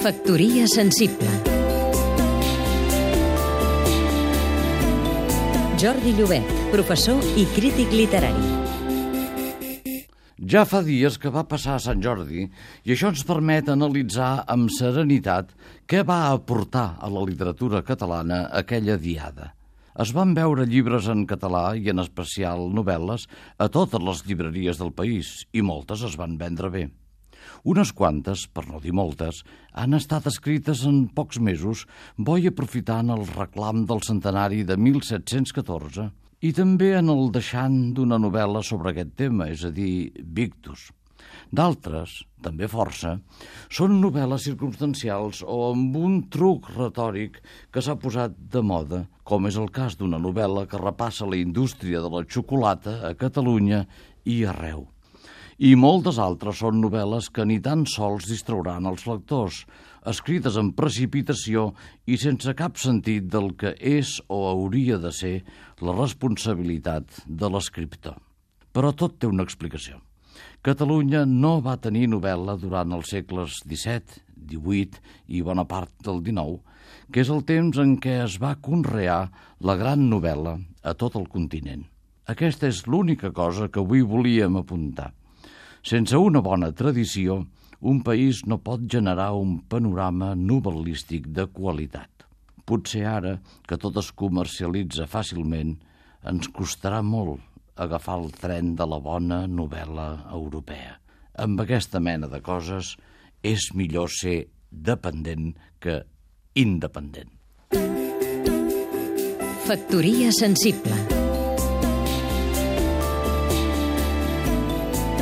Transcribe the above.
Factoria sensible Jordi Llobet, professor i crític literari. Ja fa dies que va passar a Sant Jordi i això ens permet analitzar amb serenitat què va aportar a la literatura catalana aquella diada. Es van veure llibres en català i en especial novel·les a totes les llibreries del país i moltes es van vendre bé. Unes quantes, per no dir moltes, han estat escrites en pocs mesos, boi aprofitant el reclam del centenari de 1714 i també en el deixant d'una novel·la sobre aquest tema, és a dir, Victus. D'altres, també força, són novel·les circumstancials o amb un truc retòric que s'ha posat de moda, com és el cas d'una novel·la que repassa la indústria de la xocolata a Catalunya i arreu. I moltes altres són novel·les que ni tan sols distrauran els lectors, escrites amb precipitació i sense cap sentit del que és o hauria de ser la responsabilitat de l'escriptor. Però tot té una explicació. Catalunya no va tenir novel·la durant els segles XVII, XVIII i bona part del XIX, que és el temps en què es va conrear la gran novel·la a tot el continent. Aquesta és l'única cosa que avui volíem apuntar. Sense una bona tradició, un país no pot generar un panorama novel·lístic de qualitat. Potser ara, que tot es comercialitza fàcilment, ens costarà molt agafar el tren de la bona novel·la europea. Amb aquesta mena de coses és millor ser dependent que independent. Factoria sensible